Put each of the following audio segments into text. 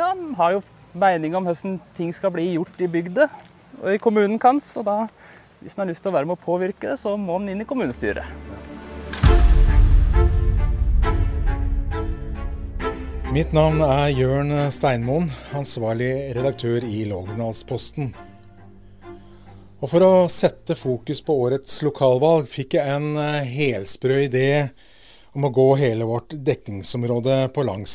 ja, har jo mening om hvordan ting skal bli gjort i bygda og i kommunen hans. Og da, hvis en har lyst til å være med å påvirke det, så må en inn i kommunestyret. Mitt navn er Jørn Steinmoen, ansvarlig redaktør i Lågendalsposten. Og For å sette fokus på årets lokalvalg fikk jeg en eh, helsprø idé om å gå hele vårt dekningsområde på langs.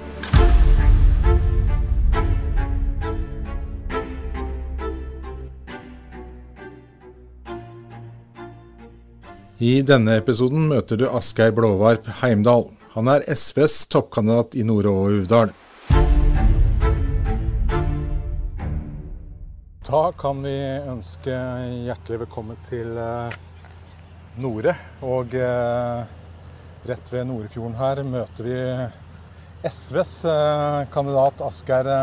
I denne episoden møter du Asgeir Blåvarp Heimdal. Han er SVs toppkandidat i Nore og Uvdal. Da kan vi ønske hjertelig velkommen til eh, Nore. Og eh, rett ved Norefjorden her møter vi SVs eh, kandidat Asgeir.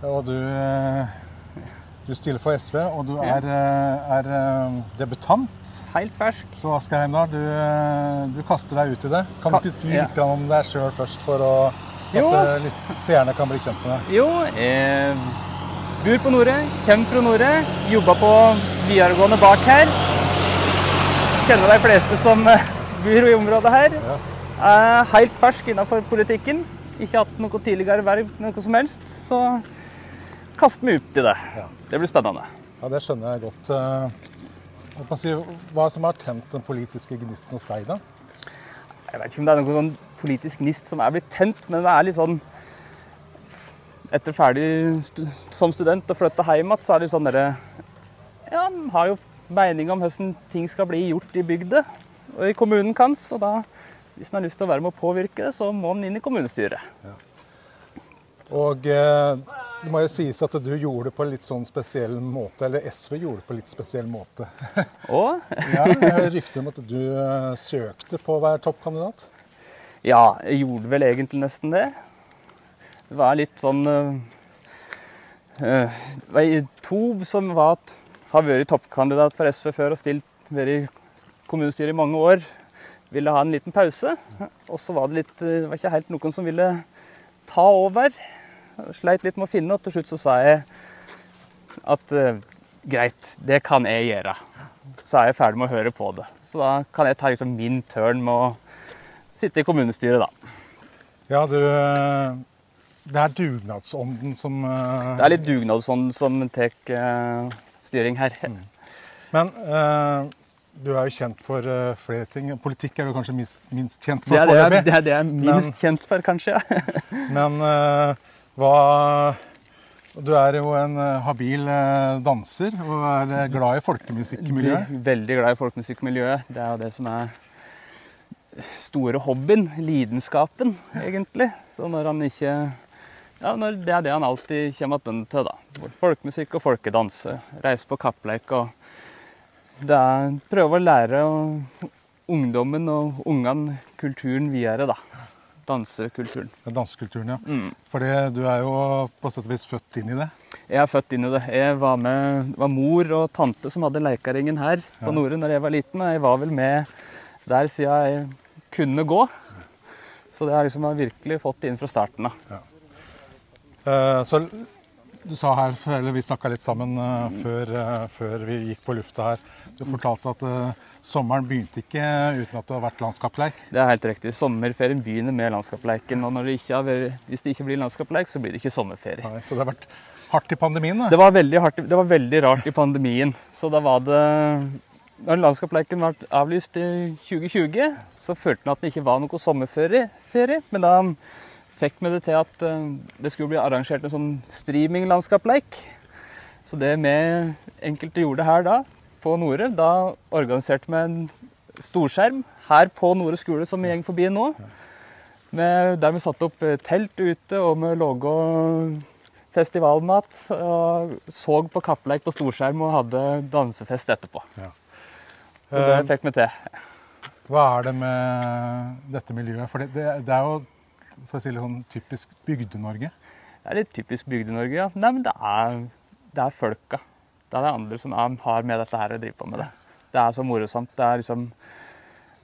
Og du du stiller for SV, og du er, eh, er, eh, debutant. Helt fersk. Så Asgeir Heimdal, du, eh, du, kaster deg ut i det. Kan du ikke si litt ja. om deg sjøl først, for å, at seerne kan bli kjent med deg? Jo, jeg bor på Nore, kommer fra Nore. Jobba på videregående bak her. Kjenner de fleste som bor i området her. Ja. Er helt fersk innenfor politikken. Ikke hatt noe tidligere verv, noe som helst. Så kast meg ut i det. Ja. Det blir spennende. Ja, Det skjønner jeg godt. Eh, hva som har tent den politiske gnisten hos deg, da? Jeg vet ikke om det er noen sånn politisk gnist som er blitt tent, men det er litt sånn Etter ferdig stu som student og flytta hjem igjen, så er det sånn derre Ja, en har jo mening om hvordan ting skal bli gjort i bygda og i kommunen hans. Og da, hvis en har lyst til å være med å påvirke det, så må en inn i kommunestyret. Ja. Og eh, det må jo sies at du gjorde det på en litt sånn spesiell måte, eller SV gjorde det på en litt spesiell måte. Og? ja, jeg rykter om at du uh, søkte på å være toppkandidat? Ja, jeg gjorde vel egentlig nesten det. Det var litt sånn uh, Det var to som var, har vært toppkandidat for SV før og stilt, vært i kommunestyret i mange år. Ville ha en liten pause. Og så var det litt Det var ikke helt noen som ville ta over. Sleit litt med å finne, og til slutt så sa jeg at uh, greit, det kan jeg gjøre. Så er jeg ferdig med å høre på det. Så da kan jeg ta liksom min tørn med å sitte i kommunestyret, da. Ja, du eh, Det er dugnadsånden som uh... Det er litt dugnadsånden som tar uh, styring her. Mm. Men du er jo kjent for flere ting. Politikk er du kanskje minst, minst kjent for? Det er det, det, er det jeg er minst men, kjent for, kanskje. men hva du er jo en eh, habil eh, danser og er eh, glad i folkemusikkmiljøet? Veldig glad i folkemusikkmiljøet. Det er jo det som er store hobbyen. Lidenskapen, egentlig. Så når han ikke ja, Det er det han alltid kommer tilbake til. da. Folkemusikk og folkedans. Reise på kappleik og det er Prøve å lære ungdommen og ungene kulturen videre, da. Dansekulturen. Dansekulturen, ja. Mm. For du er jo på sett og vis født inn i det? Jeg er født inn i det. Jeg var med, var mor og tante som hadde Leikaringen her på ja. Nore når jeg var liten. Og jeg var vel med der siden jeg kunne gå. Så det har liksom virkelig fått inn fra starten av. Ja. Uh, så du sa her, eller Vi snakka litt sammen uh, før, uh, før, vi gikk på lufta her. Du fortalte at sommeren begynte ikke uten at det har vært landskapsleik? Det er helt riktig. Sommerferien begynner med landskapsleiken. Og det vært, hvis det ikke blir landskapsleik, så blir det ikke sommerferie. Nei, så det har vært hardt i pandemien? Da. Det var veldig hardt, det var veldig rart i pandemien. Så da var det Når landskapsleiken ble avlyst i 2020, så følte en at det ikke var noe sommerferie. Men da fikk vi det til at eh, det skulle bli arrangert en sånn streaming-landskapsleik. Så det vi enkelte gjorde her da, på Nore. Da organiserte vi en storskjerm her på Nore skole, som vi går forbi nå. Med, der vi satte opp eh, telt ute, og vi laga festivalmat. Og så på kappleik på storskjerm og hadde dansefest etterpå. Ja. Så det eh, fikk vi til. Hva er det med dette miljøet? For det, det, det er jo for å si det sånn, typisk Bygde-Norge. Det er litt typisk Bygde-Norge, ja. Nei, men det er, det er folka. Det er de andre som er, har med dette her å drive på med det. Det er så morosamt. Det er liksom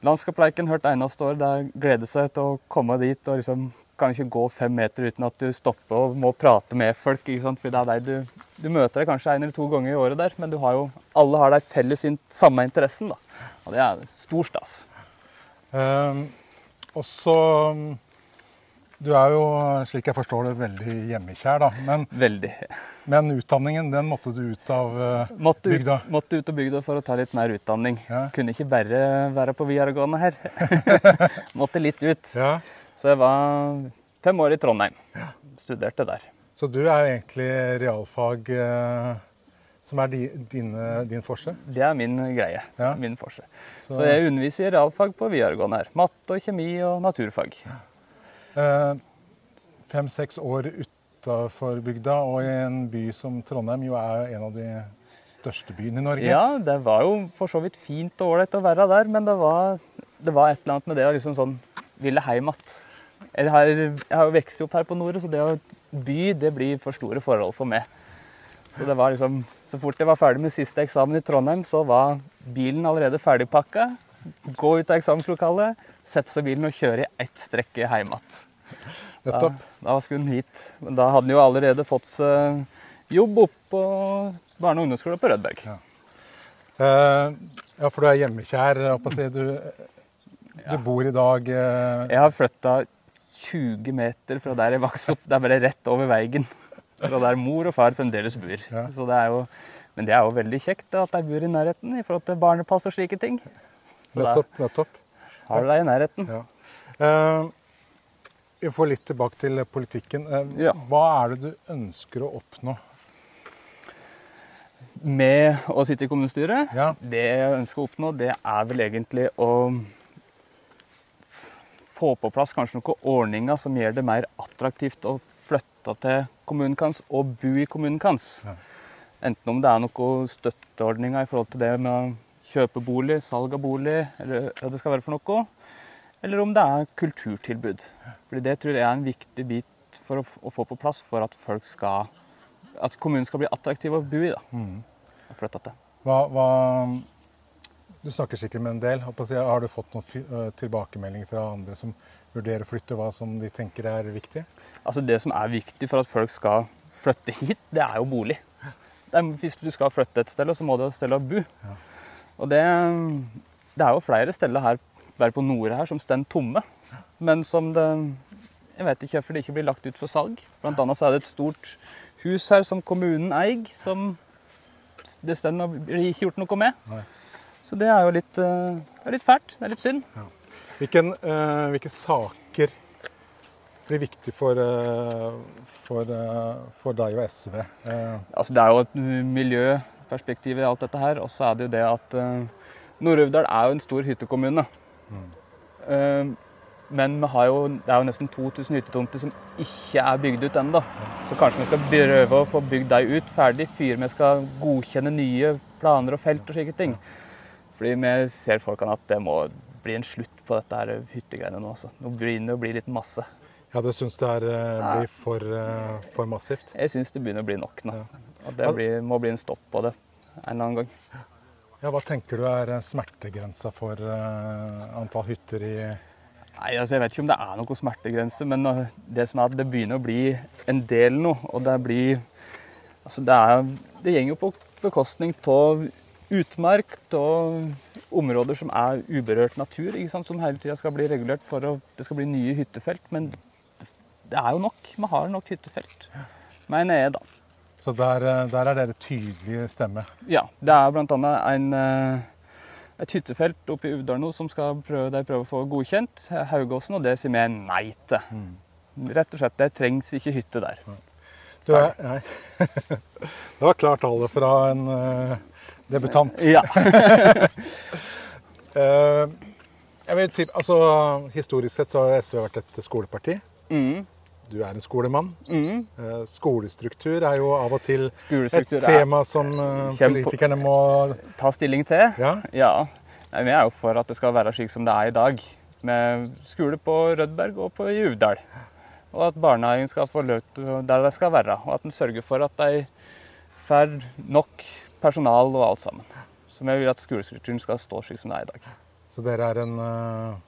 Landskapleiken hørt eneste år. Det er glede seg til å komme dit og liksom kan ikke gå fem meter uten at du stopper og må prate med folk. ikke sant? For det er deg du, du møter deg kanskje en eller to ganger i året der, men du har jo, alle har deg felles samme interessen. da. Og det er stor stas. Um, og så Du er jo, slik jeg forstår det, veldig hjemmekjær, da. Men, Veldig. men utdanningen, den måtte du ut av uh, Måtte ut, bygda? måtte ut av bygda for å ta litt mer utdanning. Ja. Kunne ikke bare være på videregående her. måtte litt ut. Ja. Så jeg var fem år i Trondheim. Ja. Studerte der. Så du er egentlig realfag eh, som er di, dine, din forse? Det er min greie. Ja. Min forse. Så, Så jeg underviser i realfag på videregående her. Matte og kjemi og naturfag. eh, Fem-seks år utafor bygda, og i en by som Trondheim jo er en av de største byene i Norge. Ja, det var jo for så vidt fint og ålreit å være der, men det var, det var et eller annet med det å liksom sånn ville hjem igjen. Jeg har, jeg har jo vokst opp her på Nord, så det å by, det blir for store forhold for meg. Så det var liksom, så fort jeg var ferdig med siste eksamen i Trondheim, så var bilen allerede ferdigpakka. Gå ut av eksamenslokalet, sette seg i bilen og kjøre i ett strekke hjem igjen. Da, da skulle han hit. Men da hadde han jo allerede fått seg jobb på barne- og ungdomsskolen på Rødberg. Ja. Uh, ja, for du er hjemmekjær. Si. Du, du bor i dag uh... Jeg har flytta 20 meter fra der jeg vokste opp. Det er bare rett over veien. Fra der mor og far fremdeles bor. Ja. Så det er jo, men det er jo veldig kjekt at de bor i nærheten i forhold til barnepass og slike ting. Nettopp. nettopp. har du deg i nærheten. Ja. Eh, vi får litt tilbake til politikken. Uh, Ja. Hva er det du ønsker å oppnå? Med å sitte i kommunestyret, Ja. det jeg ønsker å oppnå, det er vel egentlig å få på plass kanskje noen ordninger som gjør det mer attraktivt å flytte til kommunen hans og bo i kommunen hans. Ja. Enten om det er noen støtteordninger i forhold til det med kjøpe bolig, salg av bolig, eller hva det skal være for noe. Eller om det er kulturtilbud. Fordi det tror jeg er en viktig bit for å, å få på plass for at folk skal At kommunen skal bli attraktiv å bo i. da, Mm. og flytte til. Hva, hva Du snakker sikkert med en del. Har du fått noen tilbakemeldinger fra andre som vurderer å flytte, hva som de tenker er viktig? Altså Det som er viktig for at folk skal flytte hit, det er jo bolig. Er, hvis du skal flytte et sted, så må du ha et sted å bo. Og det, det er jo flere steder her, bare på Nore her, som står tomme. Men som det Jeg vet ikke hvorfor det ikke blir lagt ut for salg. Blant annet så er det et stort hus her som kommunen eier, som det står og blir ikke gjort noe med. Nei. Så det er jo litt, eh, det er litt fælt. Det er litt synd. Hvilken, uh, hvilke saker blir viktig for, øh, for, for deg og SV? Eh, Altså, det er jo et miljøperspektiv i alt dette her. Og så er det jo det at uh, Nord-Uvdal er jo en stor hyttekommune. Eh, men vi har jo, det er jo nesten 2000 hyttetomter som ikke er bygd ut ennå. Så kanskje vi skal prøve å få bygd dem ut ferdig før vi skal godkjenne nye planer og felt og slike ting. Fordi vi ser folkene at det må bli en slutt på dette her hyttegreiene nå. Altså. Nå begynner det å bli litt masse. ja, du syns det er, øh, blir for, for massivt? Jeg syns det begynner å bli nok nå. At det blir, må bli en stopp på det en annen gang. Ja, Hva tenker du er smertegrensa for øh, antall hytter i Nei, altså Jeg vet ikke om det er noen smertegrense, men uh, det som er at det begynner å bli en del nå. Og det blir Altså det er Det går jo på bekostning av utmark, av områder som er uberørt natur, ikke sant? som hele tida skal bli regulert for at det skal bli nye hyttefelt. Men det er jo nok. Vi har nok hyttefelt, mener jeg, da. Så der, øh, der er dere tydelig stemme. Ja, det er bl.a. En, eh, et hyttefelt oppe i Uvdal som skal prøve, de prøver å få godkjent, Haugåsen, og det sier vi nei til. Rett og slett, det trengs ikke hytte der. Du nei. det var klart tale fra en uh, debutant. Ja. uh, jeg vil altså, historisk sett så har SV vært et skoleparti. Mm, Du er en skolemann. mm. Eh, skolestruktur er jo av og til et tema som eh, politikerne må ta stilling til. Ja. Ja. Vi er jo for at det skal være slik som det er i dag, med skole på Rødberg og på Juvdal. Og at barnehagen skal få løp der de skal være, og at en sørger for at de får nok personal og alt sammen. Så vi vil at skolestrukturen skal stå slik som det er i dag. Så dere er en eh,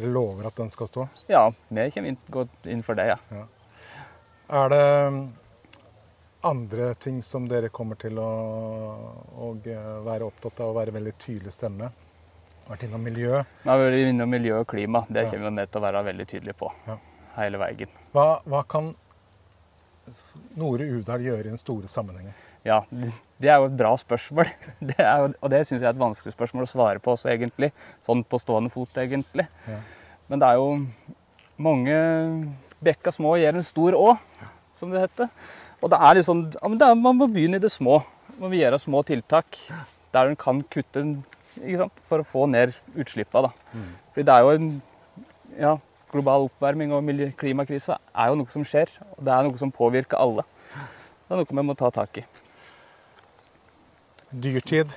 Dere lover at den skal stå? Ja, vi kommer inn, gått inn for det, ja. Er det mm, andre ting som dere kommer til å, å være opptatt av å være veldig tydelig stemme? Vært innom miljø. Vi har vært innom miljø og klima. Det Ja. kommer vi til å være veldig tydelige på Ja. hele veien. Hva, hva kan Nore Uvdal gjøre i den store sammenhengen? Ja, det er jo et bra spørsmål. Det jo, og det syns jeg er et vanskelig spørsmål å svare på også, egentlig. Sånn på stående fot, egentlig. Ja. Men det er jo mange bekka små gjør en stor å, som det heter. Og det er liksom ja, men det er, Man må begynne i det små. Man må gjøre små tiltak der en kan kutte sant? for å få ned utslippene. Mm. Fordi det er jo en ja, global oppvarming og klimakrisa er jo noe som skjer. Og det er noe som påvirker alle. Det er noe vi må ta tak i. Dyrtid.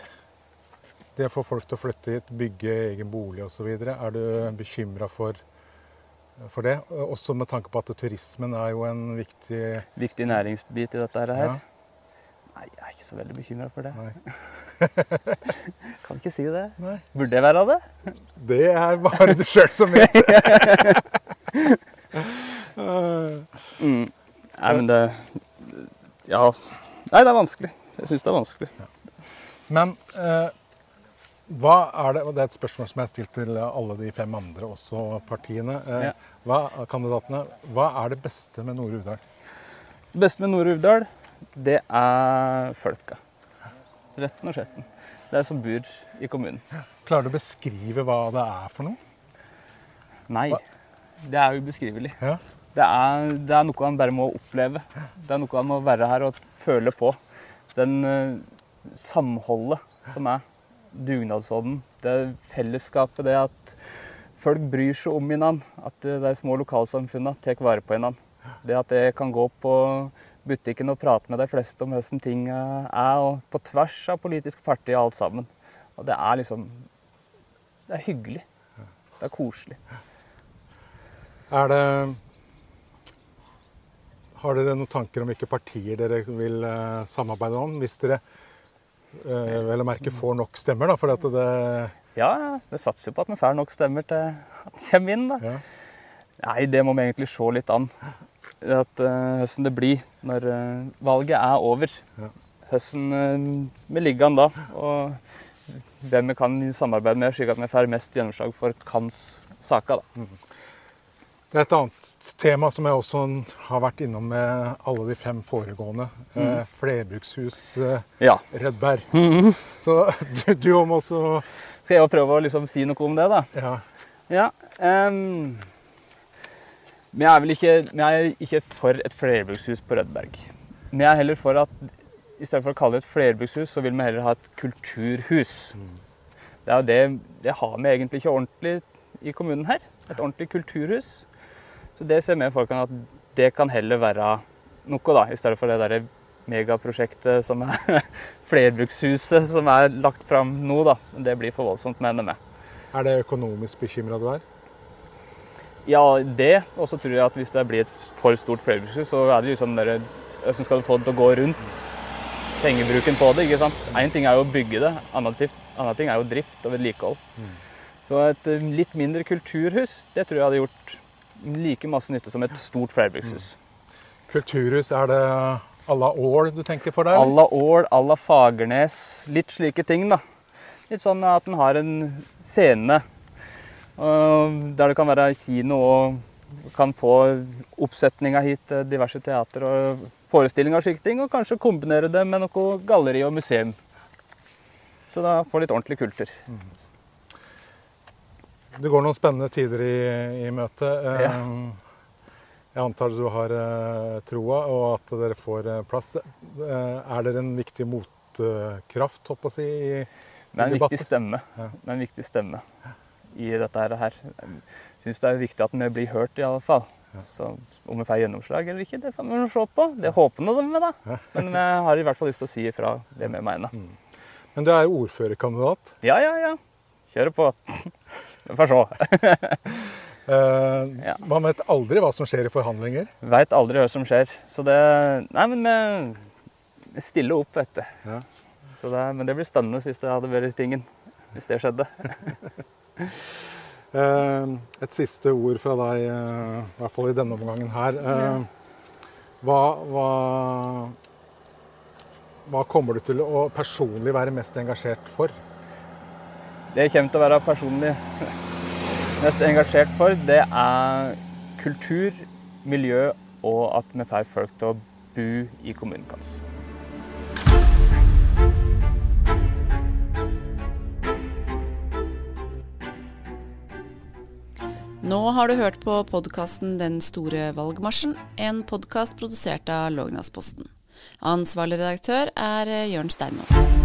Det å få folk til å flytte hit, bygge egen bolig osv. Er du bekymra for, for det? Også med tanke på at turismen er jo en viktig Viktig næringsbit i dette her. Ja. Nei, jeg er ikke så veldig bekymra for det. Kan ikke si det. Nei. Burde jeg være det? Det er bare du sjøl som vet. Mm. Nei, men det Ja. Nei, det er vanskelig. Jeg syns det er vanskelig. Men eh, hva er det og Det er et spørsmål som jeg har stilt til alle de fem andre også partiene. Eh, Ja. hva, kandidatene, hva er det beste med Nore Uvdal? Det beste med Nord-Uvdal, det er folka. Retten og sletten. Det er som bor i kommunen. Klarer du å beskrive hva det er for noe? Nei. Hva? Det er ubeskrivelig. Ja. Det er, det er noe han bare må oppleve. Det er noe han må være her og føle på. Den eh, samholdet som er. Dugnadsånden. Det fellesskapet, det at folk bryr seg om hverandre. At de små lokalsamfunnene tar vare på hverandre. Det at jeg kan gå på butikken og prate med de fleste om hvordan ting er, og på tvers av politiske partier og alt sammen. Og det er liksom Det er hyggelig. Det er koselig. Er det Har dere noen tanker om hvilke partier dere vil eh, samarbeide om? Hvis dere vel å merke får nok stemmer, da. For at det Ja, det satser jo på at vi får nok stemmer til at vi kommer inn, da. ja. Nei, det må vi egentlig se litt an. At uh, Hvordan det blir når uh, valget er over. Ja. Hvordan uh, vi ligger an da. Og hvem vi kan samarbeide med, slik at vi får mest gjennomslag for kans saker. da. Det er et annet tema som jeg også har vært innom med alle de fem foregående. Mm. flerbrukshus eh, Ja. Rødberg. Så du, du om også Skal jeg prøve å liksom si noe om det, da? Ja. Ja. ehm, vi er vel ikke, vi er ikke for et flerbrukshus på Rødberg. Vi er heller for at i stedet for å kalle det et flerbrukshus, så vil vi heller ha et kulturhus. Det er jo det, det har vi egentlig ikke ordentlig i kommunen her. Et ordentlig kulturhus. Så det ser vi for oss at det kan heller være noe, da, i stedet for det derre megaprosjektet som er flerbrukshuset som er lagt fram nå, da. Det blir for voldsomt, mener vi. Er det økonomisk bekymra du er? Ja, det. Og så tror jeg at hvis det blir et for stort flerbrukshus, så er det liksom dere Hvordan skal du få det til å gå rundt? Pengebruken på det, ikke sant. Én ting er jo å bygge det, annen ting er jo drift og vedlikehold. Så et eh, litt mindre kulturhus, det tror jeg hadde gjort like masse nytte som et stort flerbrukshus. Kulturhus, er det à la Ål du tenker for deg? À la Ål, à la Fagernes, litt slike ting, da. Litt sånn at den har en scene øh, der det kan være kino og kan få oppsetninger hit diverse teater og forestillinger og slike ting, og kanskje kombinere det med noe galleri og museum. Så da får litt ordentlig kultur. Det går noen spennende tider i, i møte. Eh, Ja. Jeg antar du har eh, troa, og at dere får eh, plass. Eh, er dere en viktig motkraft, håper jeg å si? I, er en debatten. viktig stemme. Ja. er en viktig stemme i dette her. Jeg syns det er viktig at vi blir hørt, i alle fall. Så om vi får gjennomslag eller ikke, det får vi se på. Det håper vi da. Men vi har i hvert fall lyst til å si ifra det vi mener. Men du er ordførerkandidat. Ja, ja, ja. Kjører på. Vi får se. Uh, Ja. Man vet aldri hva som skjer i forhandlinger. Veit aldri hva som skjer. Så det Nei, men vi- stiller opp, vet du. Ja. Så det, men det blir spennende hvis det hadde vært tingen. Hvis det skjedde. uh, et siste ord fra deg, uh, i hvert fall i denne omgangen her. Hva, hva, hva kommer du til å personlig være mest engasjert for? Det jeg kommer til å være personlig mest engasjert for, det er kultur, miljø og at vi får folk til å bo i kommunen vår. Nå har du hørt på podkasten Den store valgmarsjen, en podkast produsert av Lågnadsposten. Ansvarlig redaktør er Jørn Steinmoen.